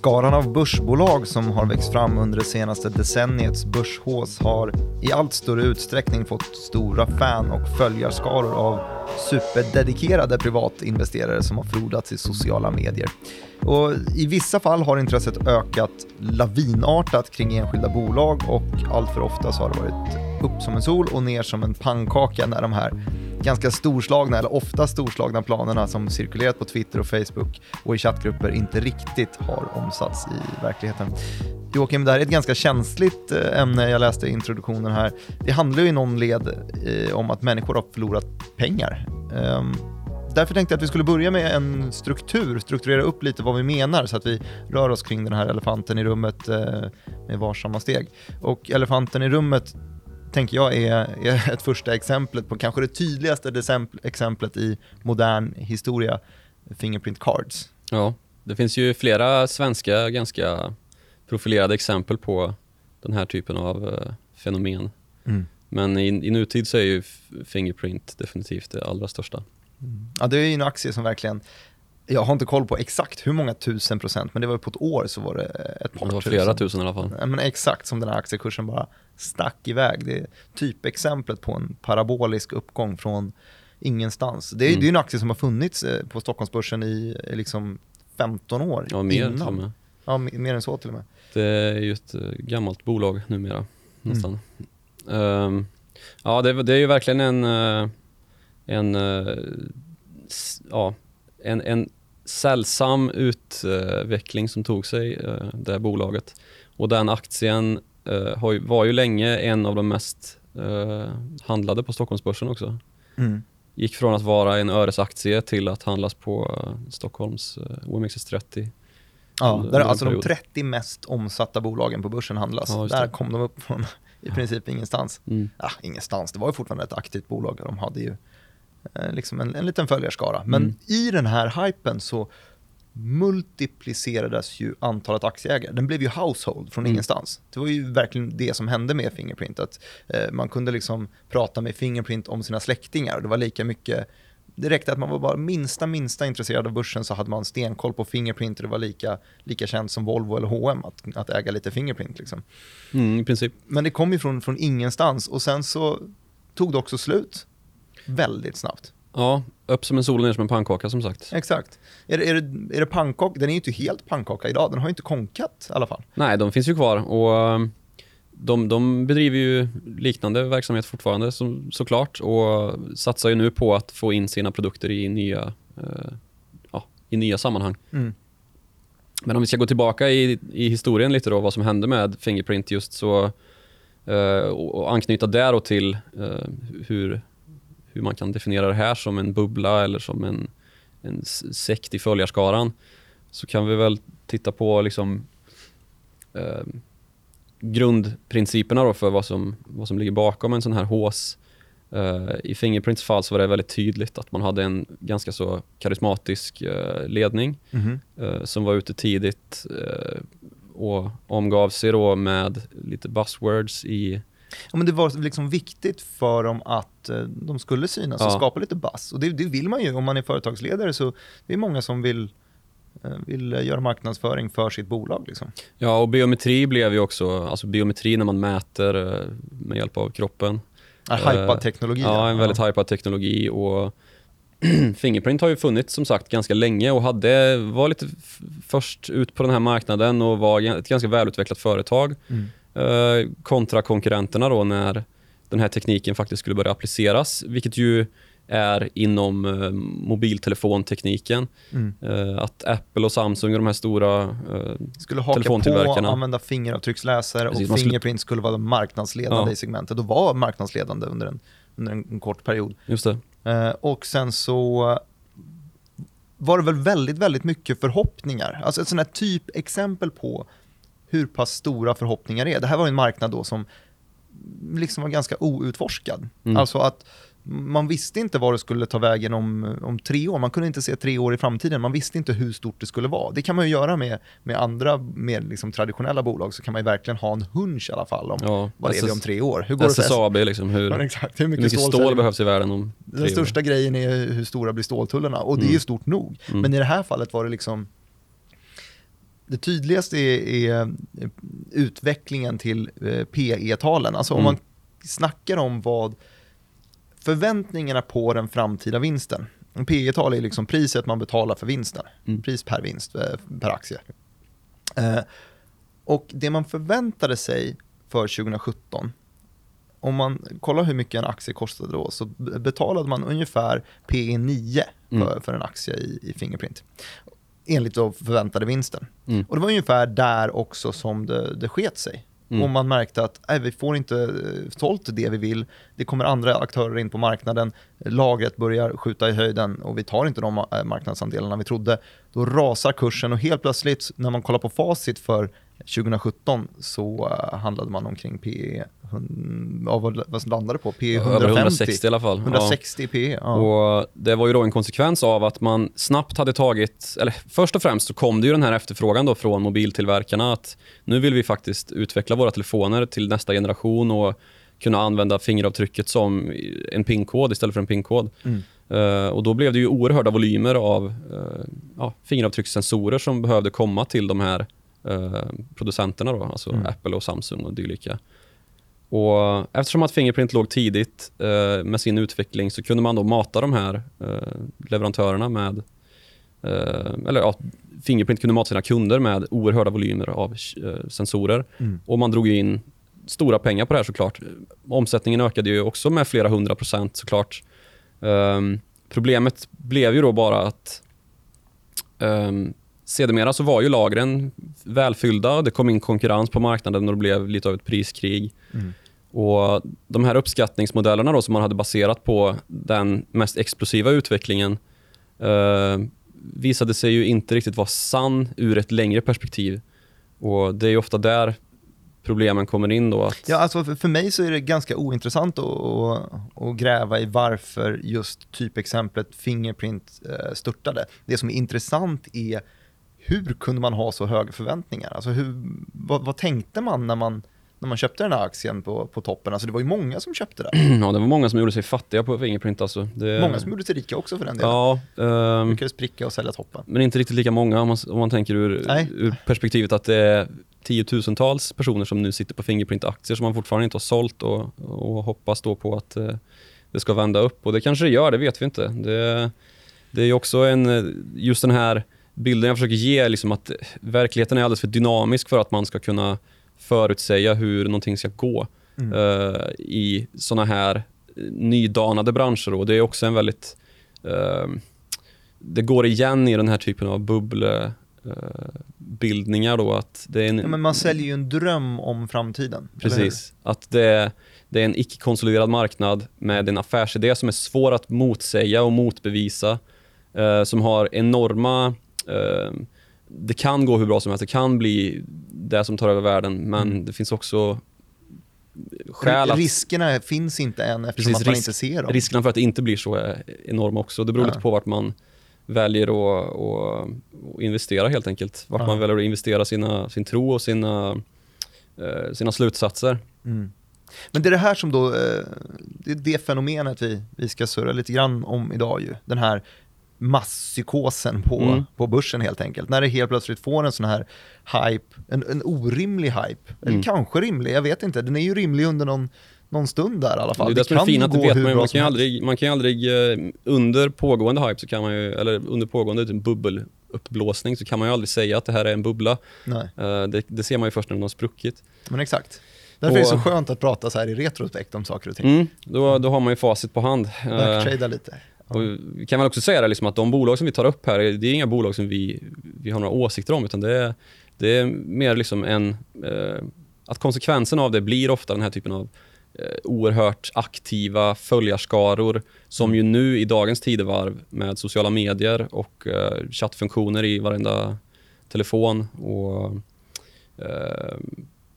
Skaran av börsbolag som har växt fram under det senaste decenniets börshås har i allt större utsträckning fått stora fan och följarskaror av superdedikerade privatinvesterare som har frodats i sociala medier. Och I vissa fall har intresset ökat lavinartat kring enskilda bolag och allt för ofta så har det varit upp som en sol och ner som en pannkaka när de här ganska storslagna, eller ofta storslagna planerna som cirkulerat på Twitter och Facebook och i chattgrupper inte riktigt har omsatts i verkligheten. Joakim, det här är ett ganska känsligt eh, ämne, jag läste i introduktionen här. Det handlar ju i någon led eh, om att människor har förlorat pengar. Um, Därför tänkte jag att vi skulle börja med en struktur, strukturera upp lite vad vi menar så att vi rör oss kring den här elefanten i rummet eh, med varsamma steg. Och elefanten i rummet tänker jag är, är ett första exemplet på kanske det tydligaste exemplet i modern historia, Fingerprint Cards. Ja, det finns ju flera svenska ganska profilerade exempel på den här typen av uh, fenomen. Mm. Men i, i nutid så är ju Fingerprint definitivt det allra största. Mm. Ja, det är ju en aktie som verkligen jag har inte koll på exakt hur många tusen procent, men det var på ett år så var det ett par Det var flera tusen, tusen i alla fall. men exakt som den här aktiekursen bara stack iväg. Det är typexemplet på en parabolisk uppgång från ingenstans. Det är, mm. det är en aktie som har funnits eh, på Stockholmsbörsen i liksom 15 år ja, mer innan. Till och med. Ja, mer än så till och med. Det är ju ett eh, gammalt bolag numera, nästan. Mm. Um, ja, det, det, är ju verkligen en, eh, en, ja, en, en sällsam utveckling som tog sig, det här bolaget. Och den aktien uh, var ju länge en av de mest uh, handlade på Stockholmsbörsen också. Mm. Gick från att vara en öresaktie till att handlas på Stockholms uh, OMXS30. Ja, där alltså de 30 mest omsatta bolagen på börsen handlas. Ja, där kom de upp från i princip ingenstans. Mm. Ja, ingenstans, det var ju fortfarande ett aktivt bolag. De hade ju liksom en, en liten följarskara. Men mm. i den här hypen så multiplicerades ju antalet aktieägare. Den blev ju household från mm. ingenstans. Det var ju verkligen det som hände med Fingerprint. Att, eh, man kunde liksom prata med Fingerprint om sina släktingar och det var lika mycket det räckte att man var bara minsta, minsta intresserad av börsen så hade man stenkoll på Fingerprint och det var lika, lika känt som Volvo eller H&M att, att äga lite Fingerprint. Liksom. Mm, i princip. Men det kom ju från, från ingenstans och sen så tog det också slut väldigt snabbt. Ja, upp som en sol och ner som en pannkaka som sagt. Exakt. Är det, är det, är det pannkaka? Den är ju inte helt pannkaka idag, den har ju inte konkat i alla fall. Nej, de finns ju kvar och um, de, de bedriver ju liknande verksamhet fortfarande som, såklart och satsar ju nu på att få in sina produkter i nya, uh, ja, i nya sammanhang. Mm. Men om vi ska gå tillbaka i, i historien lite då, vad som hände med Fingerprint just så uh, och anknyta där till uh, hur hur man kan definiera det här som en bubbla eller som en, en sekt i följarskaran så kan vi väl titta på liksom, eh, grundprinciperna då för vad som, vad som ligger bakom en sån här hås. Eh, I Fingerprints fall så var det väldigt tydligt att man hade en ganska så karismatisk eh, ledning mm -hmm. som var ute tidigt eh, och omgav sig då med lite buzzwords i Ja, men det var liksom viktigt för dem att eh, de skulle synas ja. och skapa lite buzz. Och det, det, vill man ju om man är företagsledare. så Det är många som vill, eh, vill göra marknadsföring för sitt bolag. Liksom. Ja, och biometri blev ju också, alltså biometri när man mäter eh, med hjälp av kroppen. Ja, hypad teknologi. Ja, en väldigt ja. hypad teknologi. och Fingerprint har ju funnits som sagt ganska länge och hade, var lite först ut på den här marknaden och var ett ganska välutvecklat företag. Mm. Eh, kontra konkurrenterna då när den här tekniken faktiskt skulle börja appliceras, vilket ju är inom eh, mobiltelefontekniken. Mm. Eh, att Apple och Samsung och de här stora eh, Skulle haka på och använda fingeravtrycksläsare och Fingerprint skulle vara marknadsledande ja. i segmentet och var marknadsledande under en, under en, kort period. Just. Eh, och sen så var det väl väldigt, väldigt mycket förhoppningar. Alltså ett sånt här typexempel på hur pass stora förhoppningar är. Det här var en marknad då som liksom var ganska outforskad. Mm. Alltså att man visste inte var det skulle ta vägen om, om tre år. Man kunde inte se tre år i framtiden. Man visste inte hur stort det skulle vara. Det kan man ju göra med, med andra mer liksom traditionella bolag. Så kan man verkligen ha en hunch i alla fall om ja, vad SS, är det om tre år. Hur går SSAB, det liksom, hur, ja, exakt, hur mycket, hur mycket stål, stål behövs i världen om tre Den största grejen är hur stora blir ståltullarna och det är ju mm. stort nog. Mm. Men i det här fallet var det liksom det tydligaste är, är utvecklingen till eh, PE-talen. Alltså om Mm. man snackar om vad förväntningarna på den framtida vinsten. En PE-tal är liksom priset man betalar för vinsten. Mm. Pris per vinst, eh, per aktie. Eh, och det man förväntade sig för 2017, om man kollar hur mycket en aktie kostade då, så betalade man ungefär PE 9 för, Mm. för en aktie i, i Fingerprint. Enligt då förväntade vinsten. Mm. Och det var ungefär där också som det, det sket sig. Mm. Och man märkte att nej, vi får inte eh, sålt det vi vill. Det kommer andra aktörer in på marknaden. Lagret börjar skjuta i höjden och vi tar inte de eh, marknadsandelarna vi trodde. Då rasar kursen och helt plötsligt när man kollar på facit för 2017 så eh, handlade man omkring PE, ja, vad, vad landade det på? PE Över 150. 160 i alla fall. Ja. 160 PE, ja. Och det var ju då en konsekvens av att man snabbt hade tagit, eller först och främst så kom det ju den här efterfrågan då från mobiltillverkarna att nu vill vi faktiskt utveckla våra telefoner till nästa generation och kunna använda fingeravtrycket som en PIN-kod istället för en PIN-kod. Mm. Eh, och då blev det ju oerhörda volymer av uh, ja, fingeravtryckssensorer som behövde komma till de här producenterna då, alltså Mm. Apple och Samsung och dylika. Och eftersom att Fingerprint låg tidigt eh, med sin utveckling så kunde man då mata de här eh, leverantörerna med eh, eller ja, Fingerprint kunde mata sina kunder med oerhörda volymer av eh, sensorer Mm. och man drog in stora pengar på det här såklart. Omsättningen ökade ju också med flera hundra procent såklart. Um, problemet blev ju då bara att um, sedermera så var ju lagren välfyllda det kom in konkurrens på marknaden och det blev lite av ett priskrig. Mm. Och De här uppskattningsmodellerna då som man hade baserat på den mest explosiva utvecklingen eh, visade sig ju inte riktigt vara sann ur ett längre perspektiv. Och Det är ofta där problemen kommer in. då. Att, Ja, alltså för, för mig så är det ganska ointressant att, att, att gräva i varför just typexemplet Fingerprint eh, störtade. Det som är intressant är hur kunde man ha så höga förväntningar? Alltså hur, vad, vad tänkte man när man när man köpte den här aktien på, på toppen? Alltså det var ju många som köpte det. ja, det var många som gjorde sig fattiga på Fingerprint. Alltså. Det, Många som gjorde sig rika också för den delen. Ja, ehm, Lyckades pricka och sälja toppen. men inte riktigt lika många om man, om man tänker ur, ur perspektivet att det är tiotusentals personer som nu sitter på Fingerprint-aktier som man fortfarande inte har sålt och, och hoppas då på att eh, det ska vända upp. Och det kanske det gör, det vet vi inte. Det, det är ju också en, eh, just den här bilden jag försöker ge, liksom att verkligheten är alldeles för dynamisk för att man ska kunna förutsäga hur någonting ska gå Mm. eh, i såna här eh, nydanade branscher. Och det är också en väldigt... eh, det går igen i den här typen av bubblebildningar då att det är en... Ja, men man säljer ju en dröm om framtiden. Precis. Att det, det är en icke-konsoliderad marknad med en affärsidé som är svår att motsäga och motbevisa. Eh, som har enorma... Eh, det kan gå hur bra som helst. Det kan bli det som tar över världen. Men Mm. det finns också skäl att... Riskerna finns inte än eftersom Precis, att man risk- inte ser dem. Riskerna för att det inte blir så är enorma också. Det beror Ja. lite på vart man väljer att, att, att investera helt enkelt. Vart Ja. man väljer att investera sina, sin tro och sina, eh, sina slutsatser. Mm. Men det är det här som då, eh, det är det fenomenet vi, vi ska surra lite grann om idag ju. Den här masspsykosen på, Mm. på börsen helt enkelt. När det helt plötsligt får en sån här hype, en, en orimlig hype. Eller Mm. kanske rimlig, jag vet inte. Den är ju rimlig under någon, någon stund där i alla fall. Det är det som är fint att det vet hur man, man kan ju aldrig, man kan ju aldrig eh, under pågående hype så kan man ju, eller under pågående typ bubbeluppblåsning så kan man ju aldrig säga att det här är en bubbla. Nej, Eh, det, det ser man ju först när den har spruckit. men exakt. Därför är det så skönt att prata så här i retrospekt om saker och ting. Mm, då, då har man ju facit på hand. Eh, Backtrada lite. Och vi kan väl också säga det, liksom att de bolag som vi tar upp här, det är inga bolag som vi, vi har några åsikter om, utan det är, det är mer liksom en... Eh, att konsekvensen av det blir ofta den här typen av eh, oerhört aktiva följarskaror som ju nu i dagens tidevarv med sociala medier och eh, chattfunktioner i varenda telefon och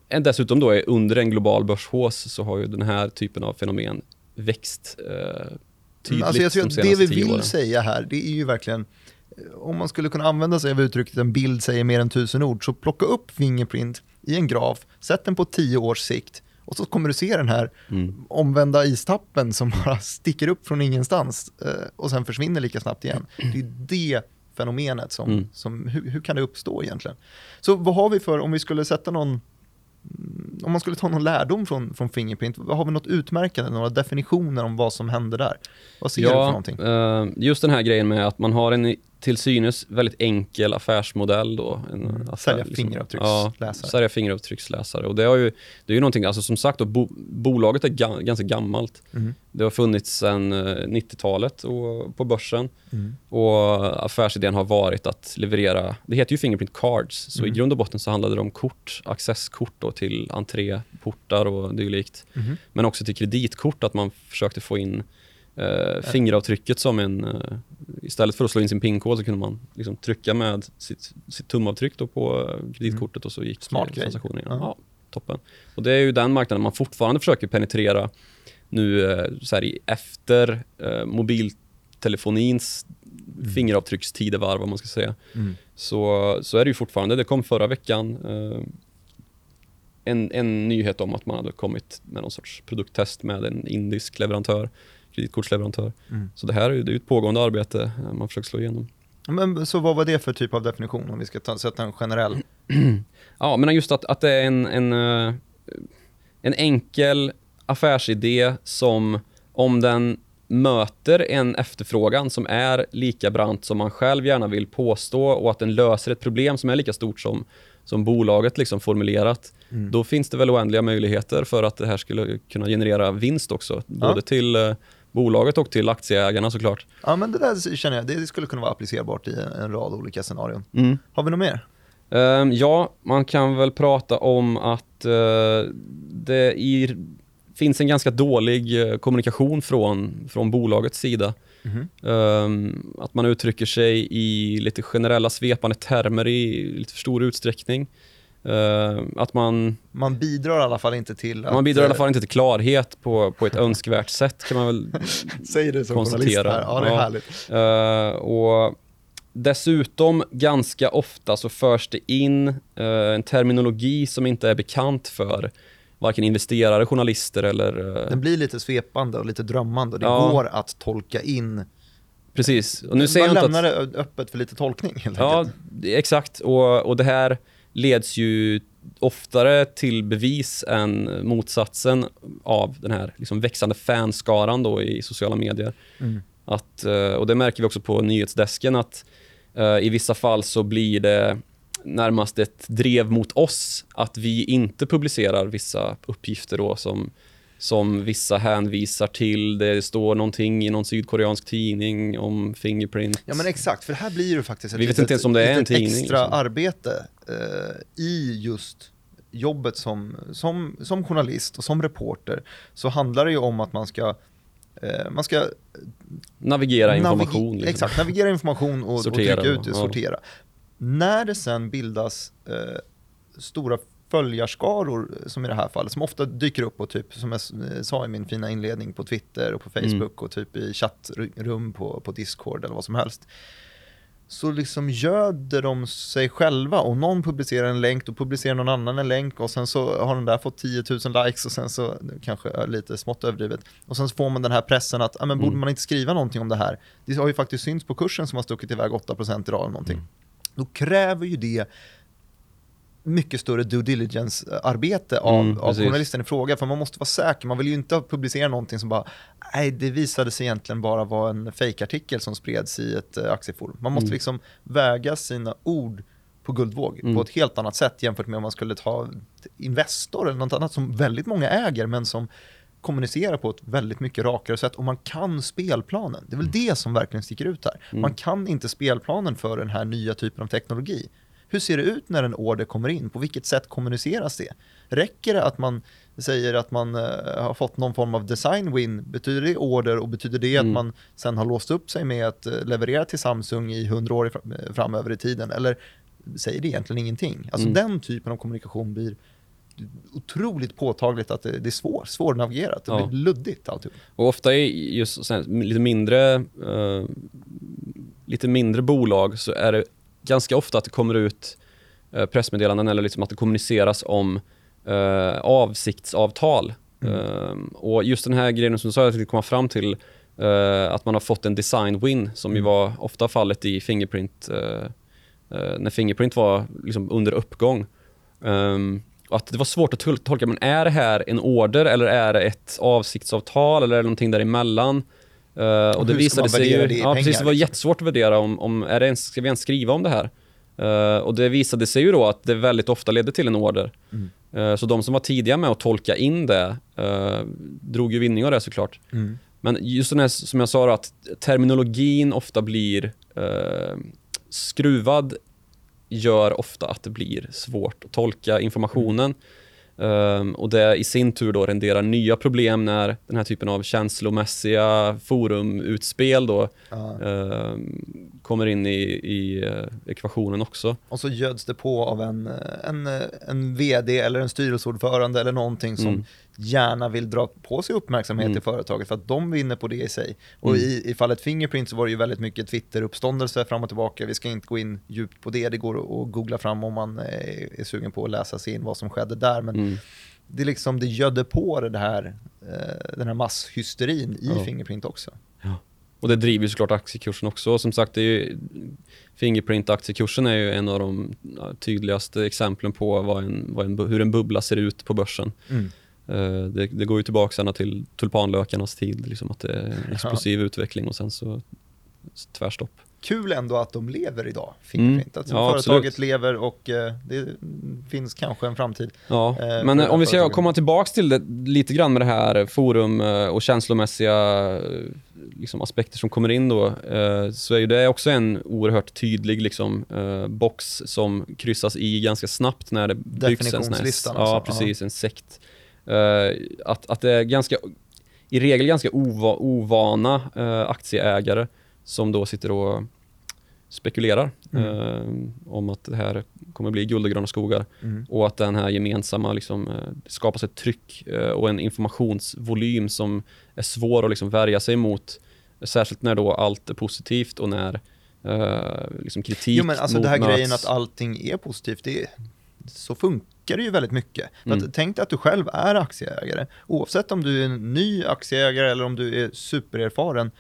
eh, dessutom då är under en global börshås så har ju den här typen av fenomen växt eh, tydligt Alltså jag tror de att det senaste vi vill åren. säga här, det är ju verkligen, eh, om man skulle kunna använda sig av uttrycket en bild säger mer än tusen ord, så plocka upp Fingerprint i en graf, sätt den på tio års sikt och så kommer du se den här Mm. omvända istappen som bara sticker upp från ingenstans eh, och sen försvinner lika snabbt igen. Det är det fenomenet. Som, Mm. som, hur, hur kan det uppstå egentligen? Så vad har vi för, om vi skulle sätta någon, om man skulle ta någon lärdom från, från Fingerprint, har vi något utmärkande, några definitioner om vad som händer där? Vad ser du för någonting? eh, just den här grejen med att man har en till synes väldigt enkel affärsmodell då. En Mm. affär, Sälja Ja, fingeravtrycksläsare. sälja fingeravtrycksläsare. Och det, har ju, det är ju någonting, alltså som sagt, då, bo, bolaget är ga, ganska gammalt. Mm. Det har funnits sedan eh, 90-talet och, på börsen. Mm. Och affärsidén har varit att leverera, det heter ju Fingerprint Cards, så Mm. i grund och botten så handlade det om kort, accesskort då till entréportar och dylikt. Mhm. Men också till kreditkort, att man försökte få in eh, fingeravtrycket som en... Eh, istället för att slå in sin pinkod så kunde man liksom trycka med sitt, sitt tumavtryck på eh, kreditkortet och så gick Smart transaktionen igenom. Ja. Ja, toppen. Och det är ju den marknaden man fortfarande försöker penetrera nu eh, så här i efter eh, mobiltelefonins fingeravtryckstidevarv, vad man ska säga. Mm. Så, så är det ju fortfarande. Det kom förra veckan eh, en, en nyhet om att man hade kommit med någon sorts produkttest med en indisk leverantör, kreditkortsleverantör. Mm. Så det här är ju det är ju ett pågående arbete eh, man försöker slå igenom. Men, så vad var det för typ av definition om vi ska ta, sätta en generell? Ja, men just att, att det är en, en, eh, en enkel affärsidé som om den möter en efterfrågan som är lika brant som man själv gärna vill påstå och att den löser ett problem som är lika stort som, som bolaget liksom formulerat, Mm. då finns det väl oändliga möjligheter för att det här skulle kunna generera vinst också. Både till eh, bolaget och till aktieägarna såklart. Ja men det där känner jag, det skulle kunna vara applicerbart i en rad olika scenarion. Mm. Har vi något mer? Ehm, ja, man kan väl prata om att eh, det i, finns en ganska dålig eh, kommunikation från, från bolagets sida. Mhm. Ehm, att man uttrycker sig i lite generella svepande termer i lite för stor utsträckning. Ehm, att man, Man bidrar i alla fall inte till att... man bidrar i alla eh, fall inte till klarhet på, på ett önskvärt sätt kan man väl Säg det som journalist konstatera. här, ja det är härligt. Eh, och dessutom ganska ofta så förs det in eh, en terminologi som inte är bekant för varken investerare, journalister eller... Den blir lite svepande och lite drömmande och det Ja. går att tolka in. precis. Och nu säger Man lämnar att, det öppet för lite tolkning helt Ja, enkelt. exakt. Och, och det här leds ju oftare till bevis än motsatsen av den här liksom växande fanskaran då i sociala medier. Mm. Att, eh, och det märker vi också på nyhetsdesken att eh, i vissa fall så blir det närmast ett drev mot oss att vi inte publicerar vissa uppgifter då som, som vissa hänvisar till. Det står någonting i någon sydkoreansk tidning om Fingerprint. Ja men exakt, för det här blir ju faktiskt ett Vi vet litet, inte ens om det är en litet tidning, extra liksom. arbete eh, i just jobbet som, som, som journalist och som reporter så handlar det ju om att man ska eh, man ska Navigera navig- information. liksom. Exakt, navigera information och, och trycka ut det, ja. sortera. När det sen bildas eh, stora följarskaror, som i det här fallet, som ofta dyker upp på typ, som jag s- sa i min fina inledning, på Twitter och på Facebook Mm. och typ i chattrum på, på Discord eller vad som helst. Så liksom göder de sig själva och någon publicerar en länk, då publicerar någon annan en länk och sen så har den där fått 10 000 likes och sen så, kanske lite smått överdrivet, och sen så får man den här pressen att, ja men borde Mm. man inte skriva någonting om det här? Det har ju faktiskt synts på kursen som har stuckit iväg 8% idag eller någonting. Mm. Då kräver ju det mycket större due diligence-arbete av, Mm, av journalisten i fråga, för man måste vara säker. Man vill ju inte publicera någonting som bara, nej det visade sig egentligen bara vara en fejkartikel som spreds i ett uh, aktieforum. Man måste Mm. liksom väga sina ord på guldvåg Mm. på ett helt annat sätt jämfört med om man skulle ta Investor eller något annat som väldigt många äger men som kommunicerar på ett väldigt mycket rakare sätt och man kan spelplanen. Det är väl det som verkligen sticker ut här. Mm. Man kan inte spelplanen för den här nya typen av teknologi. Hur ser det ut när en order kommer in? På vilket sätt kommuniceras det? Räcker det att man säger att man eh, har fått någon form av design win? Betyder det order och betyder det Mm. att man sen har låst upp sig med att eh, leverera till Samsung i hundra år i fram- eh, framöver i tiden? Eller säger det egentligen ingenting? Alltså Mm. den typen av kommunikation blir otroligt påtagligt att det, det är svår, svårnavigerat. Det Ja. blir luddigt alltihop. Och ofta i just här, lite mindre eh, lite mindre bolag så är det ganska ofta att det kommer ut eh, pressmeddelanden eller liksom att det kommuniceras om eh, avsiktsavtal. Mm. Eh, och just den här grejen som du sa, jag tänkte komma fram till eh, att man har fått en design win som ju Mm. var ofta fallet i Fingerprint eh, eh, när Fingerprint var liksom under uppgång. Och att det var svårt att tol- tolka, men är det här en order eller är det ett avsiktsavtal eller är det någonting däremellan? Uh, och det visade sig ju, det ja, precis, det var liksom? jättesvårt att värdera om, om är det ens, ska vi ens skriva om det här? Eh, och det visade sig ju då att det väldigt ofta ledde till en order. Mm. Eh, så de som var tidiga med att tolka in det drog ju vinning av det såklart. Mm. Men just den här, som jag sa då, att terminologin ofta blir skruvad gör ofta att det blir svårt att tolka informationen. Ehm, och det i sin tur då renderar nya problem när den här typen av känslomässiga forumutspel då ehm, kommer in i, i eh, ekvationen också. Och så göds det på av en, eh, en, eh, en vd eller en styrelseordförande eller någonting som Mm. Gärna vill dra på sig uppmärksamhet Mm. i företaget för att de vinner på det i sig. Och Mm. i, i fallet Fingerprint så var det ju väldigt mycket Twitter-uppståndelse fram och tillbaka. Vi ska inte gå in djupt på det, det går att googla fram om man eh, är sugen på att läsa sig in vad som skedde där. Men Mm. det, liksom, det gödde på det här, eh, den här masshysterin i Ja. Fingerprint också. Och det driver såklart aktiekursen också. Och som sagt, det är ju, Fingerprint-aktiekursen är ju en av de ja, tydligaste exemplen på vad en, vad en, hur en bubbla ser ut på börsen. Mm. Eh, det, det går ju tillbaka ända till tulpanlökarnas tid, liksom att det är explosiv utveckling och sen så tvärstopp. Kul ändå att de lever idag, Fingerprint. Mm. Alltså, Ja, företaget absolut. lever och eh, det finns kanske en framtid. Ja, Eh, men om vi ska företagen. komma tillbaks till det lite grann med det här forum och känslomässiga liksom, aspekter som kommer in då, så är ju det också en oerhört tydlig liksom, box som kryssas i ganska snabbt när det byggs en sån här, Ja, alltså, precis, en sekt. Eh, att, att det är ganska, i regel ganska ova, ovana eh, aktieägare som då sitter och spekulerar Mm. eh, om att det här kommer bli guld och gröna skogar Mm. och att den här gemensamma liksom, eh, skapas ett tryck eh, och en informationsvolym som är svår att liksom värja sig mot. Särskilt när då allt är positivt och när eh, liksom kritik Jo men alltså mot det här möts. grejen att allting är positivt, det är, så funkar det ju väldigt mycket. För Mm. Att, tänk dig att du själv är aktieägare, oavsett om du är en ny aktieägare eller om du är supererfaren,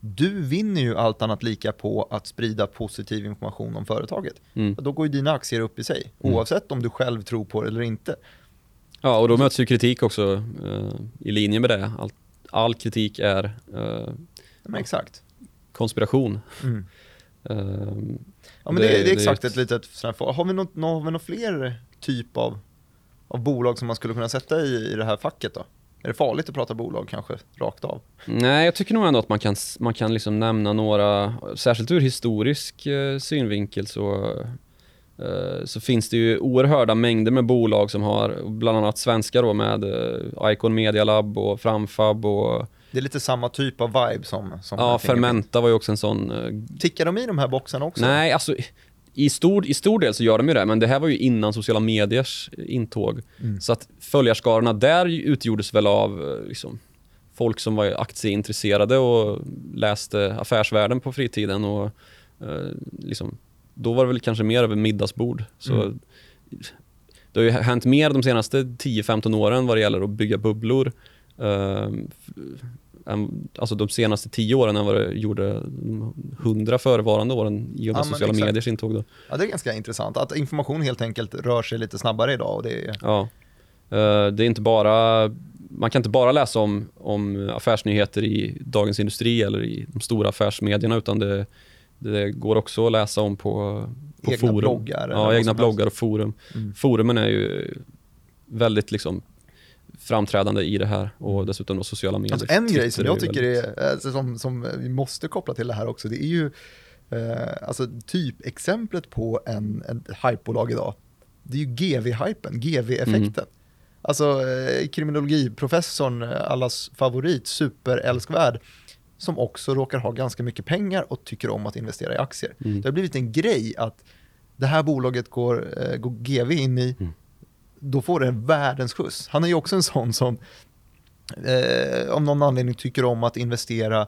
du vinner ju allt annat lika på att sprida positiv information om företaget. Mm. Då går ju dina aktier upp i sig, Mm. oavsett om du själv tror på det eller inte. Ja, och då möts ju kritik också eh, i linje med det. All, all kritik är eh, Men exakt. konspiration. Mm. Eh, Ja, men Det- det, det är det exakt ett- ett litet sånt här, har vi något, nå- har vi något fler typ av, av bolag som man skulle kunna sätta i, i det här facket då? Är det farligt att prata bolag kanske rakt av? Nej, jag tycker nog ändå att man kan, man kan liksom nämna några, särskilt ur historisk eh, synvinkel så, eh, så finns det ju oerhörda mängder med bolag som har, bland annat svenska då med eh, Icon Media Lab och Framfab och Det är lite samma typ av vibe som... som ja. Fermenta var ju också en sån eh, Tickar de i de här boxarna också? Nej, alltså i stor, i stor del så gör de ju det, men det här var ju innan sociala mediers intåg. Mm. Så att följarskarorna där utgjordes väl av eh, liksom, folk som var aktieintresserade och läste Affärsvärlden på fritiden. Och, eh, liksom, då var det väl kanske mer över middagsbord. Så Mm. Det har ju hänt mer de senaste 10-15 åren vad det gäller att bygga bubblor. Eh, alltså de senaste 10 åren än vad det gjorde de 100 förevarande åren i och med Ja, sociala exakt. mediers intåg. Då. Ja, det är ganska intressant. Att information helt enkelt rör sig lite snabbare idag och det är... Ja. Eh, det är inte bara, man kan inte bara läsa om, om affärsnyheter i Dagens Industri eller i de stora affärsmedierna utan det, det går också att läsa om på, på Egna forum. bloggar Ja, egna bloggar och forum. Mm. Forumen är ju väldigt liksom framträdande i det här och dessutom då sociala medier. Alltså en grej som jag tycker väldigt- är, alltså, som, som vi måste koppla till det här också, det är ju eh, alltså typexemplet på en, en hypebolag idag. Det är ju GV-hypen, GV-effekten. Mm. Alltså eh, kriminologiprofessorn, eh, allas favorit, superälskvärd, som också råkar ha ganska mycket pengar och tycker om att investera i aktier. Mm. Det har blivit en grej att det här bolaget går, eh, går GV in i, Mm. Då får det världens skjuts. Han är ju också en sån som eh, om någon anledning tycker om att investera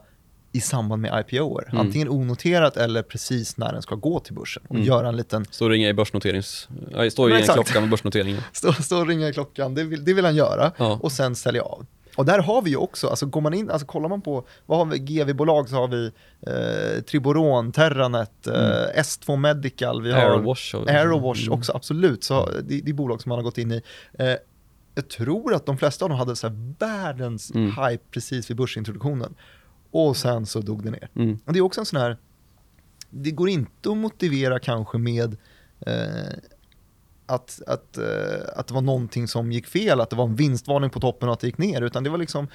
i samband med IPOer. Mm. Antingen onoterat eller precis när den ska gå till börsen och Mm. göra en liten, Står och ringa i börsnoterings... Står ju Men i en exakt. klocka med börsnoteringen. stå, stå och ringa i klockan, det vill, det vill han göra Ja. och sen sälja av. Och där har vi ju också, alltså går man in, alltså kollar man på, vad har vi, GV-bolag så har vi eh, Triboron, Terranet, eh, S2 Medical, vi har Aerowash. och- Aerowash Mm. också, absolut. Så det, det är bolag som man har gått in i. Eh, jag tror att de flesta av dem hade så här världens Mm. hype precis vid börsintroduktionen. Och sen så dog det ner. Mm. Och det är också en sån här, det går inte att motivera kanske med eh, att, att, eh, att det var någonting som gick fel, att det var en vinstvarning på toppen och att det gick ner, utan det var liksom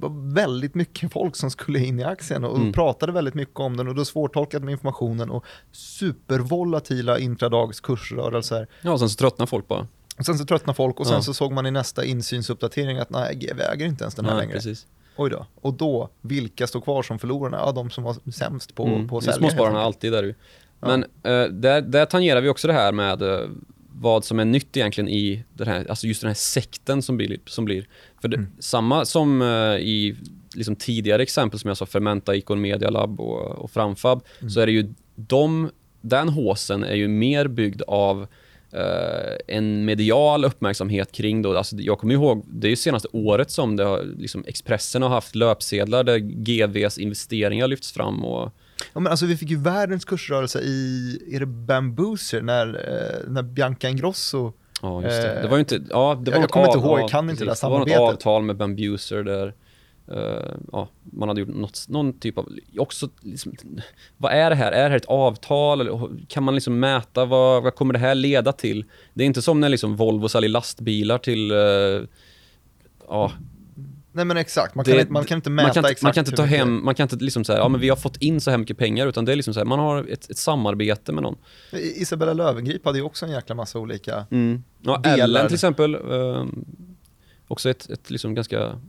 var väldigt mycket folk som skulle in i aktien och Mm. pratade väldigt mycket om den och det var svårtolkat med informationen och supervolatila intradags kursrörelser. Ja, och sen så tröttnar folk bara. Och sen så tröttnade folk och sen Ja. så såg man i nästa insynsuppdatering att nej, GV äger inte ens den här Nej, längre. precis. Oj då. Och då, vilka står kvar som förlorarna? Ja, de som var sämst på, Mm. på att sälja. Småspararna alltid där ju. Ja. Men eh, där, där tangerar vi också det här med eh, vad som är nytt egentligen i den här, alltså just den här sekten som blir. Som blir. För det, Mm. samma som eh, i liksom tidigare exempel som jag sa, Fermenta, Icon Media Lab och, och Framfab, Mm. så är det ju de, den håsen är ju mer byggd av eh, en medial uppmärksamhet kring då, alltså jag kommer ihåg, det är ju senaste året som det har, liksom Expressen har haft löpsedlar där GVs investeringar lyfts fram och Ja, men alltså vi fick ju världens kursrörelse i, är det Bambooser, när, eh, när Bianca Ingrosso, Ja, just det. Eh, Det var ju inte... Ja, det var jag kommer inte ihåg, ja, jag kan inte det där Det var något samarbetet. avtal med Bambuser där eh, ja, man hade gjort något, någon typ av... Också, liksom, vad är det här? Är det här ett avtal? Eller kan man liksom mäta vad, vad kommer det här leda till? Det är inte som när liksom Volvo säljer lastbilar till... eh, ja, nej men exakt, man det- kan, inte, man kan inte mäta man kan inte, exakt man kan inte ta hem, man kan inte liksom säga, ja men vi har fått in så här mycket pengar, utan det är liksom så här, man har ett, ett samarbete med någon. Isabella Löwengrip hade ju också en jäkla massa olika, Ja, delar. Ellen till exempel, eh, också ett, ett liksom ganska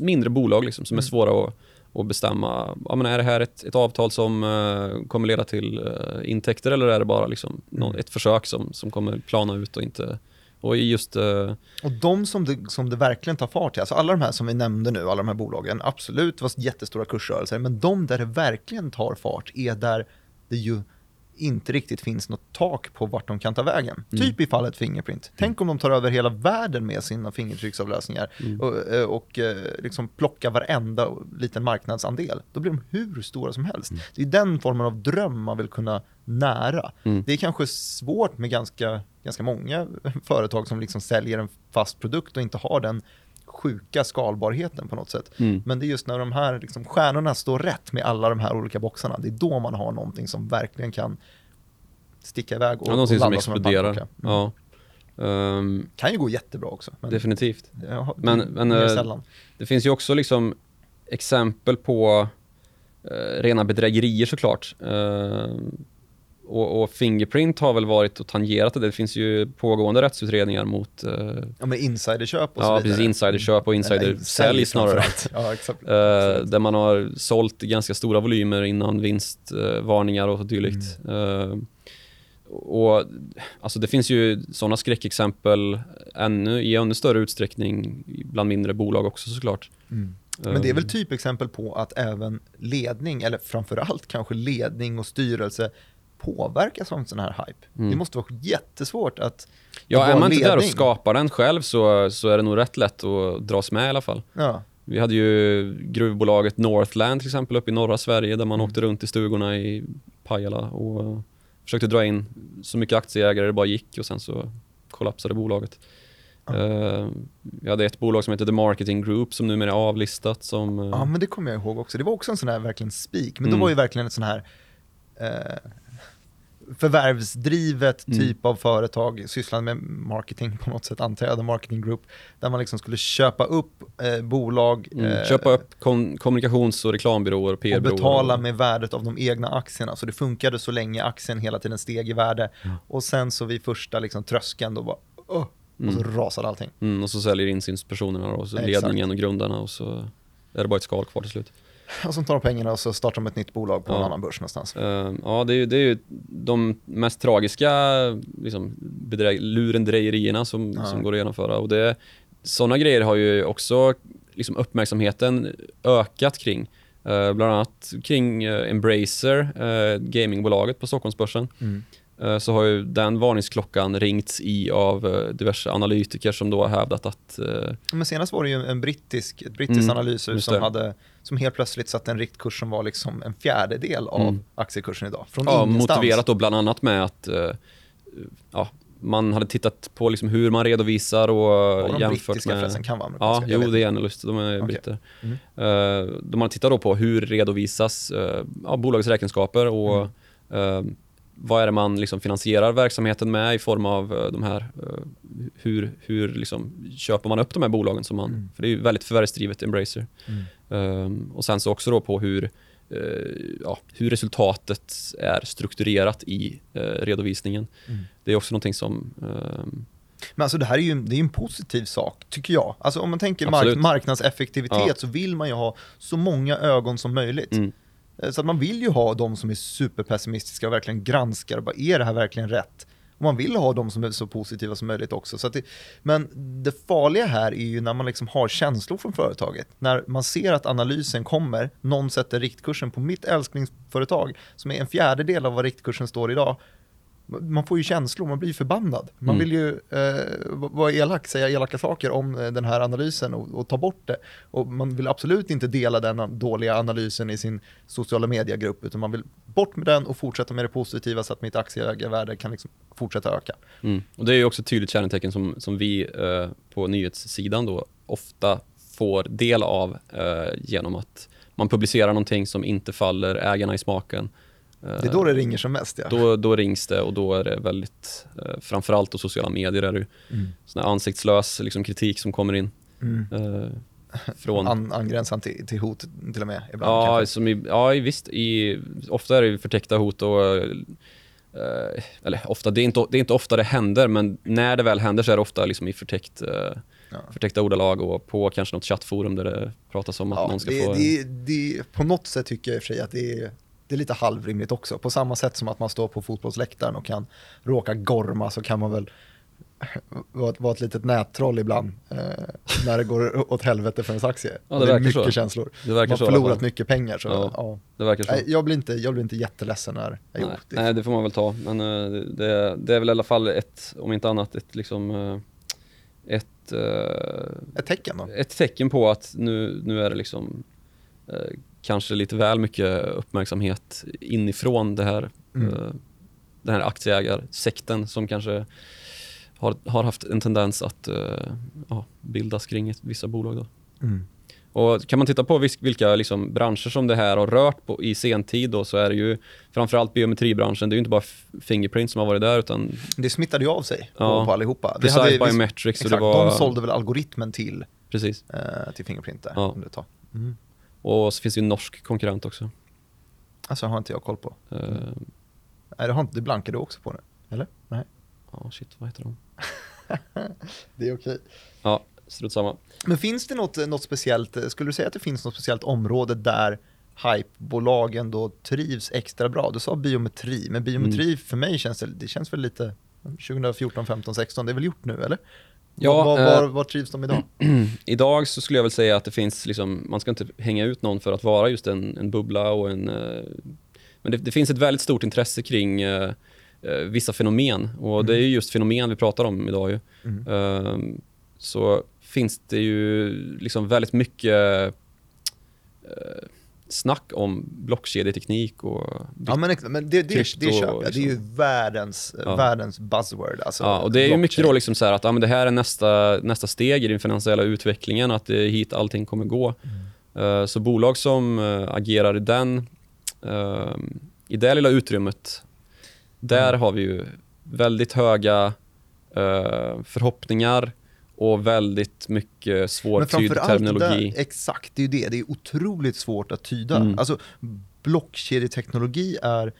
mindre bolag liksom, som är Mm. svåra att, att bestämma. Ja, men är det här ett, ett avtal som eh, kommer leda till eh, intäkter eller är det bara liksom Mm. ett försök som, som kommer plana ut och inte... Och just... Uh... och de som det, som det verkligen tar fart i, alltså alla de här som vi nämnde nu, alla de här bolagen, absolut det var jättestora kursrörelser, men de där det verkligen tar fart är där det ju inte riktigt finns något tak på vart de kan ta vägen. Mm. Typ i fallet Fingerprint. Tänk om de tar över hela världen med sina fingertrycksavläsningar Mm. och, eh, och eh, liksom plockar varenda liten marknadsandel. Då blir de hur stora som helst. Det är den formen av dröm man vill kunna nära. Mm. Det är kanske svårt med ganska, ganska många företag som liksom säljer en fast produkt och inte har den sjuka skalbarheten på något sätt. Mm. Men det är just när de här liksom, stjärnorna står rätt med alla de här olika boxarna, det är då man har någonting som verkligen kan sticka iväg och, ja, någonting och som landa som en exploderar. pannkaka. Mm. Ja. Ehm, Kan ju gå jättebra också. Men definitivt. har- Men- men, mer eh, sällan. Det finns ju också liksom exempel på eh, rena bedrägerier såklart. Eh, och, och Fingerprint har väl varit och tangerat det. Det finns ju pågående rättsutredningar mot eh, Ja, med insiderköp och så ja, vidare. precis, insiderköp och Eller insidersälj snarare. Ja, exakt. Eh, där man har sålt ganska stora volymer innan vinstvarningar och dylikt. Mm. Eh, och, alltså det finns ju sådana skräckexempel ännu, i ännu större utsträckning bland mindre bolag också såklart. Mm. Men det är väl typexempel på att även ledning, eller framförallt kanske ledning och styrelse påverkas av en sån här hype. Mm. Det måste vara jättesvårt att Ja, är man inte där och ledning. skapar den själv så, så är det nog rätt lätt att dras med i alla fall. Ja, Vi hade ju gruvbolaget Northland till exempel uppe i norra Sverige där man Mm. åkte runt i stugorna i Pajala och försökte dra in så mycket aktieägare det bara gick och sen så kollapsade bolaget. Eh, vi hade ett bolag som heter The Marketing Group som numera är avlistat som... eh, ja, men det kommer jag ihåg också. Det var också en sån här verkligen spik, men Mm. då var ju verkligen ett sån här eh, förvärvsdrivet Mm. typ av företag, sysslande med marketing på något sätt, antar jag, Marketing Group, där man liksom skulle köpa upp eh, bolag mm, eh, köpa upp kom, kommunikations och reklambyråer, och PR-byråer. betala med värdet av de egna aktierna. Så det funkade så länge aktien hela tiden steg i värde. Och sen så vid första liksom, tröskeln då bara, "Åh", och så Mm. rasade allting. Mm, och så säljer insynspersonerna och så Exakt. ledningen och grundarna och så är det bara ett skal kvar till slut. Och så tar de pengarna och så startar de ett nytt bolag på en Ja. annan börs någonstans. Eh, ja, det är, ju, det är ju de mest tragiska liksom, bedräg- lurendrejerierna som, Ja. som går att genomföra. Och det, sådana grejer har ju också liksom, uppmärksamheten ökat kring. Eh, bland annat kring eh, Embracer, gamingbolaget på Stockholmsbörsen. Mm. så har ju den varningsklockan ringts i av diverse analytiker som då har hävdat att Men senast var det ju en brittisk, ett brittiskt Mm, analyshus som, hade, som helt plötsligt satte en riktkurs som var liksom en fjärdedel av Mm. aktiekursen idag. Från ja, ingenstans. motiverat då bland annat med att eh, ja, man hade tittat på liksom hur man redovisar och Var de jämfört med... förresten? Kan vara Ja, amerikanska. jag jo det är inte. analyst, de är Okej. britter. Mm. Eh, de har tittat då på hur redovisas uh, ja, bolagets räkenskaper och Mm. eh, vad är det man liksom finansierar verksamheten med i form av de här, hur, hur liksom köper man upp de här bolagen som man, Mm. för det är ju väldigt förvärvsdrivet Embracer. Um, och sen så också då på hur, eh, ja, hur resultatet är strukturerat i eh, redovisningen. Mm. Det är också någonting som ehm, Men alltså det här är ju det är en positiv sak, tycker jag. Alltså om man tänker mark marknadseffektivitet Ja. så vill man ju ha så många ögon som möjligt. mm, Eh, Så att man vill ju ha de som är superpessimistiska och verkligen granskar, bara, är det här verkligen rätt? Och man vill ha dem som är så positiva som möjligt också. Så att det, men det farliga här är ju när man liksom har känslor från företaget. När man ser att analysen kommer, någon sätter riktkursen på mitt älsklingsföretag, som är en fjärdedel av vad riktkursen står idag. Man får ju känslor, man blir förbannad. Man Mm. vill ju eh, vara elak, säga elaka saker om eh, den här analysen och, och ta bort det. Och man vill absolut inte dela den dåliga analysen i sin sociala mediegrupp, utan man vill bort med den och fortsätta med det positiva så att mitt aktieägarvärde kan liksom fortsätta öka. mm. Och det är ju också ett tydligt kännetecken som, som vi eh, på nyhetssidan då ofta får del av eh, genom att man publicerar någonting som inte faller ägarna i smaken. Det är då det ringer som mest. Ja. då, då rings det och då är det väldigt, eh, framförallt på sociala medier är det ju Mm. sån här ansiktslös liksom, kritik som kommer in. Mm. Eh, från... An, angränsande till, till hot till och med ibland. ja, kanske. som i, ja, visst. I, ofta är det förtäckta hot och eh, eller ofta, det är, inte, det är inte ofta det händer, men när det väl händer så är det ofta liksom i förtäckt, eh, Ja. förtäckta ordalag och på kanske något chattforum där det pratas om att Ja, någon ska det, få... det, det, på något sätt tycker jag i och för sig att det är, det är lite halvrimligt också. På samma sätt som att man står på fotbollsläktaren och kan råka gorma så kan man väl vara ett, vara ett litet nättroll ibland eh, när det går åt helvete för ens aktie. Ja, det är verkar mycket så. känslor. det verkar Man så har förlorat fall. mycket pengar. Så, Ja. ja. Det verkar så. Nej, jag, blir inte, jag blir inte jätteledsen när jag Nej, gjort det. nej, det får man väl ta. Men eh, det, det är väl i alla fall ett, om inte annat, ett liksom eh, ett, eh, Ett tecken då. ett tecken på att nu, nu är det liksom kanske lite väl mycket uppmärksamhet inifrån det här, Mm. eh, den här aktieägarsekten som kanske har, har haft en tendens att eh, ja, bildas kring vissa bolag. Då. Mm. Och kan man titta på vilka liksom branscher som det här har rört på i sentid då, så är det ju framförallt biometribranschen. Det är ju inte bara Fingerprint som har varit där utan Det smittade ju av sig Ja. på allihopa. Det Precise hade- Biometrics Exakt, var... de sålde väl algoritmen till, Precis. eh, till Fingerprint där. Ja. under ett tag. Mm. Och så finns det ju en norsk konkurrent också. Alltså har inte jag koll på. Eh, Nej, det, har inte, det blankar du också på nu? Eller? Nej. Ja, shit, vad heter de? Det är okej. Ja, strunt samma. Men finns det något, något speciellt, skulle du säga att det finns något speciellt område där hypebolagen då trivs extra bra? Du sa biometri, men biometri Mm. för mig känns det, det känns väl lite 2014, 15, 16, det är väl gjort nu eller? Ja, var, var, eh, var, var trivs de idag? Idag så skulle jag väl säga att det finns, liksom, man ska inte hänga ut någon för att vara just en, en bubbla och en... Eh, men det, det finns ett väldigt stort intresse kring eh, vissa fenomen och det är ju just fenomen vi pratar om idag ju. Mm. Ehm, så finns det ju liksom väldigt mycket eh, snack om blockkedjeteknik och Ja men, men det, det, det krypto, köper jag, det är ju liksom. världens, Ja. världens buzzword. Alltså, Ja, och det är ju mycket då liksom så att ja, men det här är nästa, nästa steg i den finansiella utvecklingen, att det är hit allting kommer gå. Mm. Eh, så bolag som eh, agerar i den, eh, i det lilla utrymmet, där Mm. har vi ju väldigt höga eh, förhoppningar och väldigt mycket svårtydd terminologi. Där, exakt, det är ju det. Det är otroligt svårt att tyda. Mm. Alltså, blockkedjeteknologi är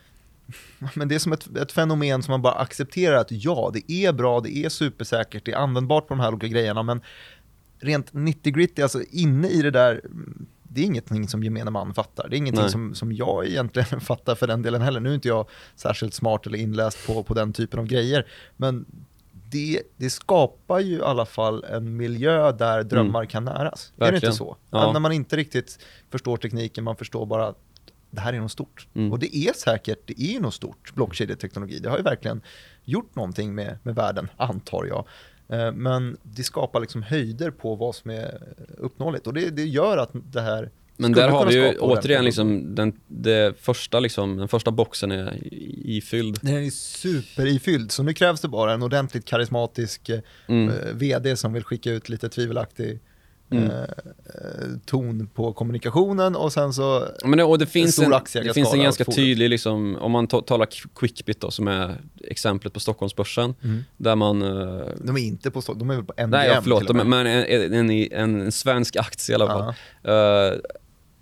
men det är som ett, ett fenomen som man bara accepterar att ja, det är bra, det är supersäkert, det är användbart på de här olika grejerna, men rent 90 gritty, alltså inne i det där, det är ingenting som gemene man fattar. Det är ingenting Nej. som, som jag egentligen fattar för den delen heller. Nu är inte jag särskilt smart eller inläst på, på den typen av grejer, men det, det skapar ju i alla fall en miljö där drömmar kan näras. Är det inte Mm. Verkligen. så? Ja. När man inte riktigt förstår tekniken, man förstår bara det här är något stort. Mm. Och det är säkert, det är något stort, blockkedjeteknologi. Det har ju verkligen gjort någonting med, med världen, antar jag. Eh, Men det skapar liksom höjder på vad som är uppnåeligt. Och det, det gör att det här Men där har vi ju återigen liksom den, det första liksom, den första boxen är i- ifylld. Den är superifylld, så nu krävs det bara en ordentligt karismatisk eh, Mm. eh, vd som vill skicka ut lite tvivelaktig Mm. eh, eh, ton på kommunikationen och sen så Men det, och det finns, stor en, det finns en ganska tydlig, liksom, om man ta- talar Qu- Quickbit då, som är exemplet på Stockholmsbörsen, Mm. där man... eh, de är inte på, de är väl på MGM nej, ja, förlåt, men en, en, en, en svensk aktie i alla fall. Ja. Eh,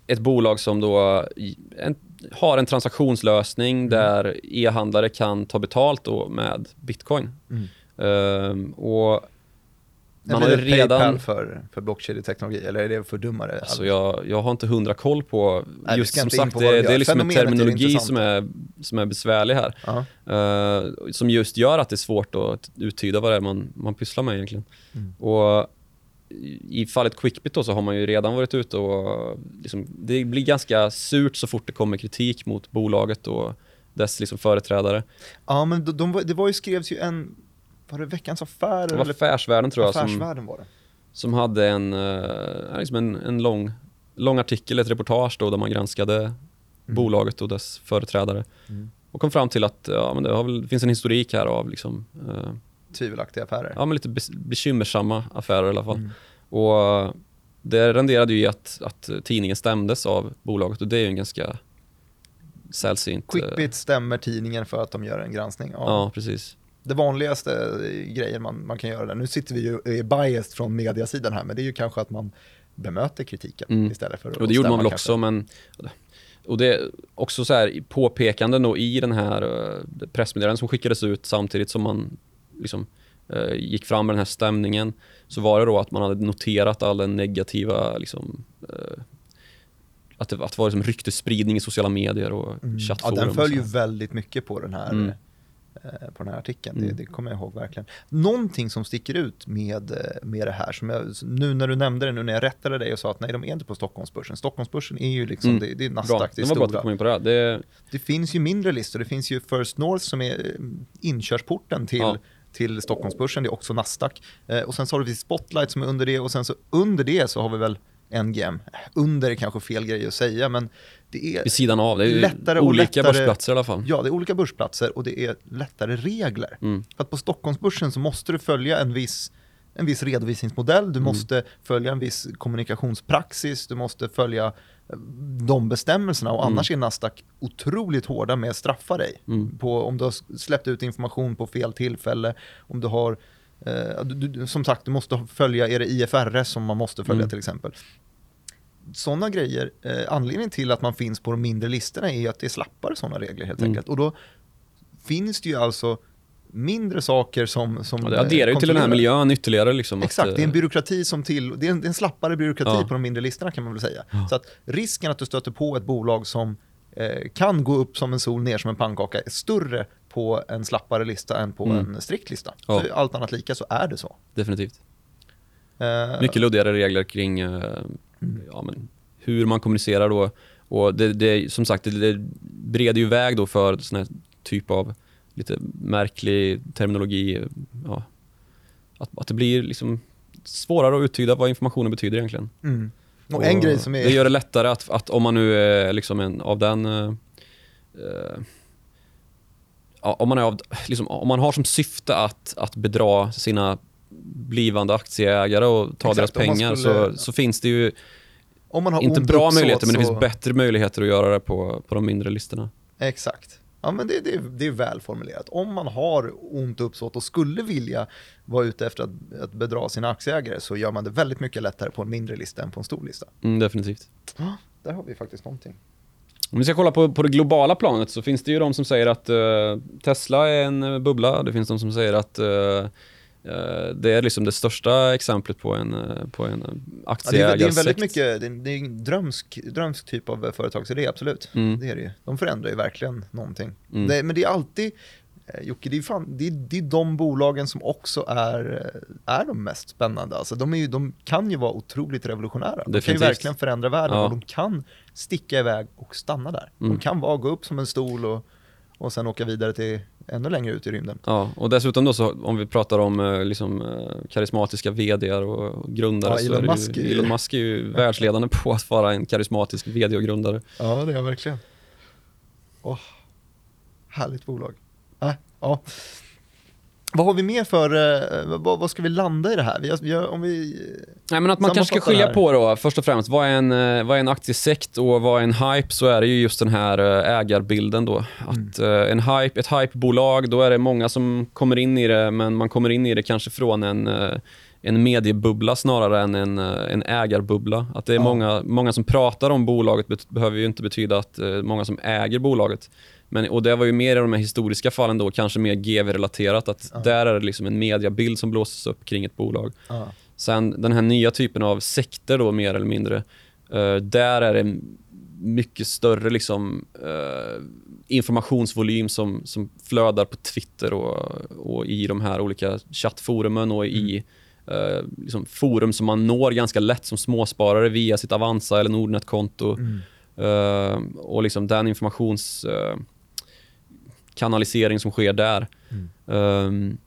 ett bolag som då en, har en transaktionslösning Mm. där e-handlare kan ta betalt då med bitcoin. Mm. Eh, och man har är redan... Paypal för, för blockkedjeteknologi eller är det för dummare? Alltså jag, jag har inte hundra koll på, Nej, just som sagt, det, det är liksom en är terminologi intressant. som är, som är besvärlig här. Ja. Eh, som just gör att det är svårt att uttyda vad det är man, man pysslar med egentligen. Mm. Och i fallet Quickbit då så har man ju redan varit ute och liksom, det blir ganska surt så fort det kommer kritik mot bolaget och dess liksom företrädare. ja, men de, de, det var ju, skrevs ju en, var det Veckans Affärer? Det var Affärsvärlden tror jag som, Affärsvärlden var det. som hade en, eh, liksom en, en lång, lång artikel, ett reportage då där man granskade bolaget och dess företrädare. Mm. Och kom fram till att ja, men det, har väl, det finns en historik här av liksom, eh, Tvivelaktiga affärer. ja, men lite bekymmersamma affärer i alla fall. Mm. Och eh, det renderade ju i att, att tidningen stämdes av bolaget och det är ju en ganska sällsynt... eh, Quickbit stämmer tidningen för att de gör en granskning. Ja. Ja, precis. Det vanligaste eh, grejen man, man kan göra där, nu sitter vi ju och är biased från mediasidan här, men det är ju kanske att man bemöter kritiken Mm. istället för att Och det gjorde man väl kanske. också, men... Och det är också så här påpekanden då i den här uh, pressmeddelandet som skickades ut samtidigt som man liksom eh, gick fram med den här stämningen så var det då att man hade noterat all den negativa liksom eh, att, det, att det var liksom ryktesspridning i sociala medier och Mm. Ja, chattforum. den och följer ju väldigt mycket på den här, Mm. eh, på den här artikeln. Mm. Det, det kommer jag ihåg verkligen. Någonting som sticker ut med, eh, med det här, som jag, nu när du nämnde det, nu när jag rättade dig och sa att nej, de är inte på Stockholmsbörsen. Stockholmsbörsen är ju liksom, Mm. det, det är Bra. Nasdaq, det Det är var bra att stora. kom in på det. det Det finns ju mindre listor. Det finns ju First North som är eh, inkörsporten till, Ja. Till Stockholmsbörsen. Det är också Nasdaq. Eh, och sen så har vi Spotlight som är under det och sen så under det så har vi väl NGM. Under är kanske fel grej att säga men det är, vid sidan av. Det är Lättare olika lättare- börsplatser i alla fall. ja, det är olika börsplatser och det är lättare regler. Mm. För att på Stockholmsbörsen så måste du följa en viss, en viss redovisningsmodell, Mm. du måste följa en viss kommunikationspraxis, du måste följa de bestämmelserna och Mm. annars är Nasdaq otroligt hårda med att straffa dig. Mm. På, om du har släppt ut information på fel tillfälle, om du har eh, du, du, som sagt, du måste följa, är det IFRS som man måste följa Mm. till exempel. Sådana grejer, eh, anledningen till att man finns på de mindre listorna är att det är slappare sådana regler helt Mm. enkelt. Och då finns det ju alltså mindre saker som... som Ja, det adderar ju till den här miljön ytterligare. Liksom, Exakt, att, det är en eh, byråkrati som till, det är en, det är en slappare byråkrati Ja. på de mindre listorna kan man väl säga. Ja. Så att risken att du stöter på ett bolag som eh, kan gå upp som en sol, ner som en pannkaka är större på en slappare lista än på Mm. en strikt lista. Ja. Så allt annat lika så är det så. Definitivt. Eh, Mycket luddigare regler kring eh, ja, men hur man kommunicerar då. Och det, det, som sagt, det, det breder ju väg då för sån här typ av lite märklig terminologi. Ja, att, att det blir liksom svårare att uttyda vad informationen betyder egentligen. Mm. Och en grej som är... Det gör det lättare att, att om man nu är liksom en, av den... eh, ja, om, man är av, liksom, om man har som syfte att, att bedra sina blivande aktieägare och ta Exakt, deras pengar skulle- så, så finns det ju inte bra uppsåt möjligheter men det så- finns bättre möjligheter att göra det på, på de mindre listorna. Exakt. Ja, men det, det, det är väl formulerat. Om man har ont uppsåt och skulle vilja vara ute efter att, att bedra sina aktieägare så gör man det väldigt mycket lättare på en mindre lista än på en stor lista. Mm, definitivt. Där har vi faktiskt någonting. Om vi ska kolla på, på det globala planet så finns det ju de som säger att eh, Tesla är en eh, bubbla. Det finns de som säger att eh, det är liksom det största exemplet på en, eh, på en eh, Ja, det, är, det är aktieägarsekt. en väldigt mycket, det är, det är en drömsk, drömsk typ av företagsidé, absolut. Mm. Det är det ju. De förändrar ju verkligen någonting. Mm. Det, men det är alltid, eh, Jocke, det är, fan, det, är, det är de bolagen som också är, eh, är de mest spännande. Alltså, de, är ju, de kan ju vara otroligt revolutionära. De kan ju Definitivt. verkligen förändra världen Ja. och de kan sticka iväg och stanna där. De Mm. kan vara, gå upp som en stol och, och sen åka vidare till ännu längre ut i rymden. Ja, och dessutom då så om vi pratar om eh, liksom, eh, karismatiska vdar och grundare Ja, så Elon är det Musk är ju, ju- Elon Musk är ju världsledande på att vara en karismatisk vd och grundare. Ja, det är jag verkligen. Åh, härligt bolag. Äh, ja. Vad har vi mer för, eh, vad, vad ska vi landa i det här? Vi har, om vi, Nej, men att man kanske ska skilja på då, först och främst, vad är, en, eh, vad är en aktiesekt och vad är en hype? Så är det ju just den här eh, ägarbilden då. Att eh, en hype, ett hypebolag, då är det många som kommer in i det, men man kommer in i det kanske från en, en mediebubbla snarare än en, en ägarbubbla. Att det är Ja. många, många som pratar om bolaget behöver ju inte betyda att många som äger bolaget. Men, och det var ju mer i de här historiska fallen då, kanske mer GV-relaterat, att Ja. där är det liksom en mediabild som blåses upp kring ett bolag. ja. Sen den här nya typen av sekter då mer eller mindre, eh, där är det mycket större liksom, eh, informationsvolym som, som flödar på Twitter och, och i de här olika chattforumen och i eh, liksom forum som man når ganska lätt som småsparare via sitt Avanza eller Nordnet-konto. Mm. Eh, och liksom den informations eh, kanalisering som sker där. Mm. Ehm,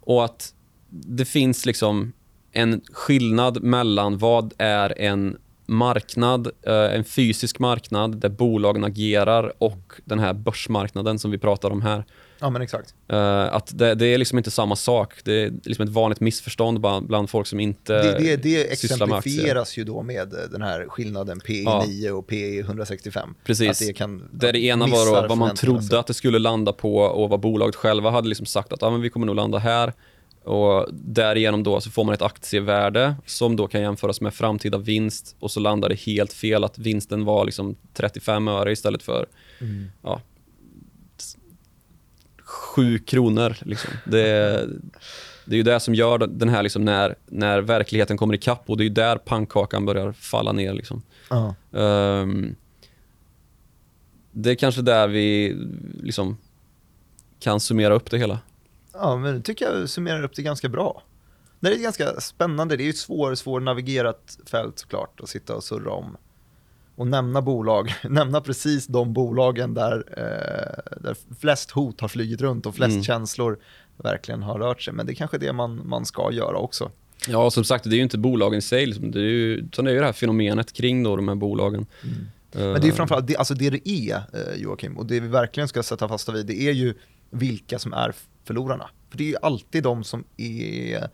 och att det finns liksom en skillnad mellan vad är en marknad, eh, en fysisk marknad där bolagen agerar och den här börsmarknaden som vi pratar om här. Ja, men exakt. Eh, att det, det är liksom inte samma sak. Det är liksom ett vanligt missförstånd bland, bland folk som inte Det, det, det exemplifieras ju då med eh, den här skillnaden PE Ja. 9 och PE 165. Precis. Att det kan, Där det ena var då vad man trodde att det skulle landa på och vad bolaget själva hade liksom sagt att ah, men vi kommer nog landa här. Och därigenom då så får man ett aktievärde som då kan jämföras med framtida vinst och så landar det helt fel att vinsten var liksom 35 öre istället för Mm. ja, 7 kronor. Liksom. Det, är- det är ju det som gör den här liksom när, när verkligheten kommer ikapp och det är ju där pannkakan börjar falla ner. Liksom. Ehm, det är kanske där vi liksom kan summera upp det hela. Ja, men det tycker jag summerar upp det ganska bra. Det är ganska spännande. Det är ju ett svår, svårnavigerat fält såklart att sitta och surra om. Och nämna bolag, nämna precis de bolagen där, eh, där flest hot har flugit runt och flest Mm. känslor verkligen har rört sig. Men det är kanske det man, man ska göra också. Ja, som sagt, det är ju inte bolagen i sig, liksom. det är ju, utan det är ju det här fenomenet kring då, de här bolagen. Men det är framförallt, det, alltså det det är eh, Joakim, och det vi verkligen ska sätta fasta vid, det är ju vilka som är förlorarna. För det är ju alltid de som är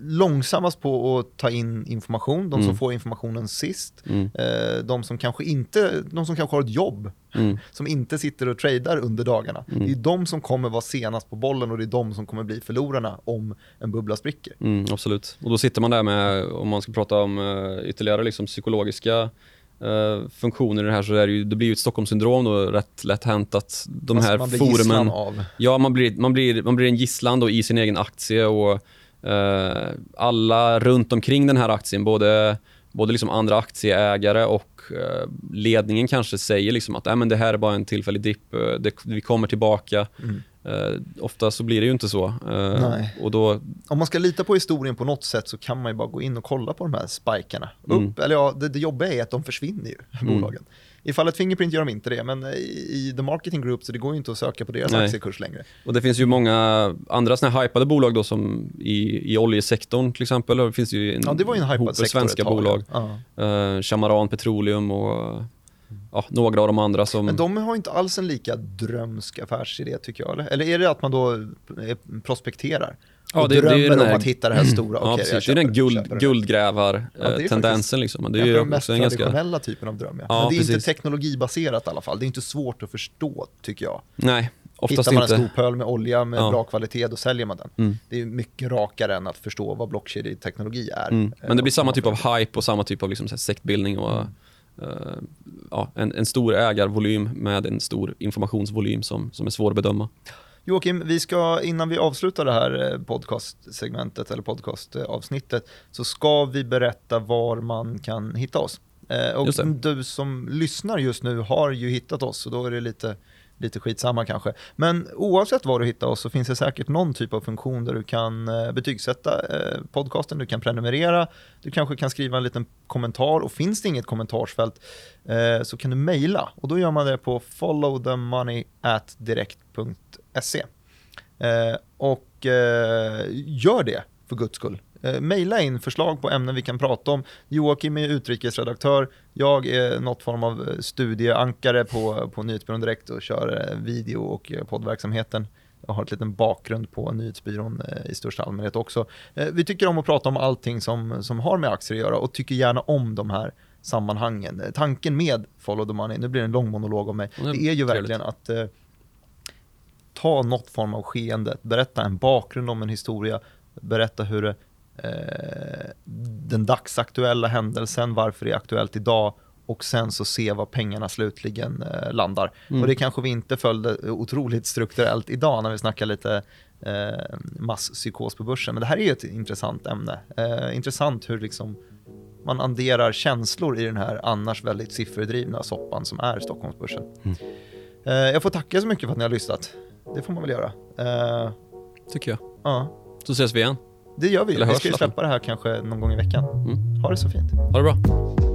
långsammast på att ta in information, de som Mm. får informationen sist, Mm, eh, de som kanske inte, de som kanske har ett jobb, mm, som inte sitter och tradar under dagarna. Mm. Det är de som kommer vara senast på bollen och det är de som kommer bli förlorarna om en bubbla spricker. mm, absolut. Och då sitter man där med, om man ska prata om uh, ytterligare liksom psykologiska eh, funktioner i det här så är det, ju, det blir ju ett Stockholmssyndrom då rätt lätt hänt att de Fast här man blir forumen av. Ja, man blir, man blir, man blir en gisslan då i sin egen aktie och eh, alla runt omkring den här aktien, både, både liksom andra aktieägare och eh, ledningen kanske säger liksom att äh, men det här är bara en tillfällig dipp, eh, vi kommer tillbaka. Mm. Eh, ofta så blir det ju inte så. Eh, Nej. och då, Om man ska lita på historien på något sätt så kan man ju bara gå in och kolla på de här spikarna. Mm. Upp, eller ja, det, det jobbiga är att de försvinner ju, Mm. I fallet Fingerprint gör de inte det, men i, The Marketing Group så det går ju inte att söka på deras Nej. aktiekurs längre. och det finns ju många andra såna här hypade bolag då som i, i oljesektorn till exempel. Det finns ju en Ja, det var ju en hypad sektor svenska bolag. Ja. Chamaran Petroleum och ja, några av de andra som... Men de har inte alls en lika drömsk affärsidé tycker jag. Eller, eller är det att man då eh, prospekterar? Ja, och det- det är drömmer den om här- att hitta det här stora. ja, Okej, precis. jag det är den köper- köper guld, guldgrävar-tendensen. Ja, liksom. Det är den mest också en ganska... traditionella typen av dröm. Ja. Ja, Men det är inte precis. teknologibaserat i alla fall. Det är inte svårt att förstå tycker jag. Nej, oftast Hittar man inte. en stor pöl med olja med Ja. bra kvalitet, då säljer man den. Mm. Det är mycket rakare än att förstå vad blockkedjeteknologi är. Mm. Eh, Men det blir och samma typ av hype och samma typ av liksom sektbildning och Mm. eh, ja, en, en stor ägarvolym med en stor informationsvolym som, som är svår att bedöma. Joakim, vi ska, innan vi avslutar det här eh, podcastsegmentet eller podcastavsnittet så ska vi berätta var man kan hitta oss. Eh, och du som lyssnar just nu har ju hittat oss och då är det lite lite skitsamma kanske. Men oavsett var du hittar oss så finns det säkert någon typ av funktion där du kan eh, betygsätta eh, podcasten, du kan prenumerera, du kanske kan skriva en liten kommentar och finns det inget kommentarsfält eh, så kan du mejla och då gör man det på followthemoney@direkt.se. Och gör det för guds skull. Eh, maila in förslag på ämnen vi kan prata om. Joakim är utrikesredaktör, jag är något form av eh, studieankare på, på Nyhetsbyrån Direkt och kör eh, video och eh, poddverksamheten. Jag har en liten bakgrund på nyhetsbyrån i största allmänhet också. Vi tycker om att prata om allting som, som har med aktier att göra och tycker gärna om de här sammanhangen. Tanken med Follow the Money, nu blir det en lång monolog om mig, det är det är ju verkligen att eh, ta något form av skeende, berätta en bakgrund om en historia, berätta hur det, eh, den dagsaktuella händelsen, varför det är aktuellt idag och sen så se var pengarna slutligen eh, landar. Mm. Och det kanske vi inte följde otroligt strukturellt idag när vi snackar lite eh, masspsykos på börsen. Men det här är ju ett intressant ämne. Eh, intressant hur liksom man adderar känslor i den här annars väldigt sifferdrivna soppan som är Stockholmsbörsen. Mm. Eh, jag får tacka så mycket för att ni har lyssnat. Det får man väl göra. Eh, Tycker jag. ja, Så ses vi igen. Det gör vi. Vi ska ju släppa det här kanske någon gång i veckan. Mm. Ha det så fint. Ha det bra.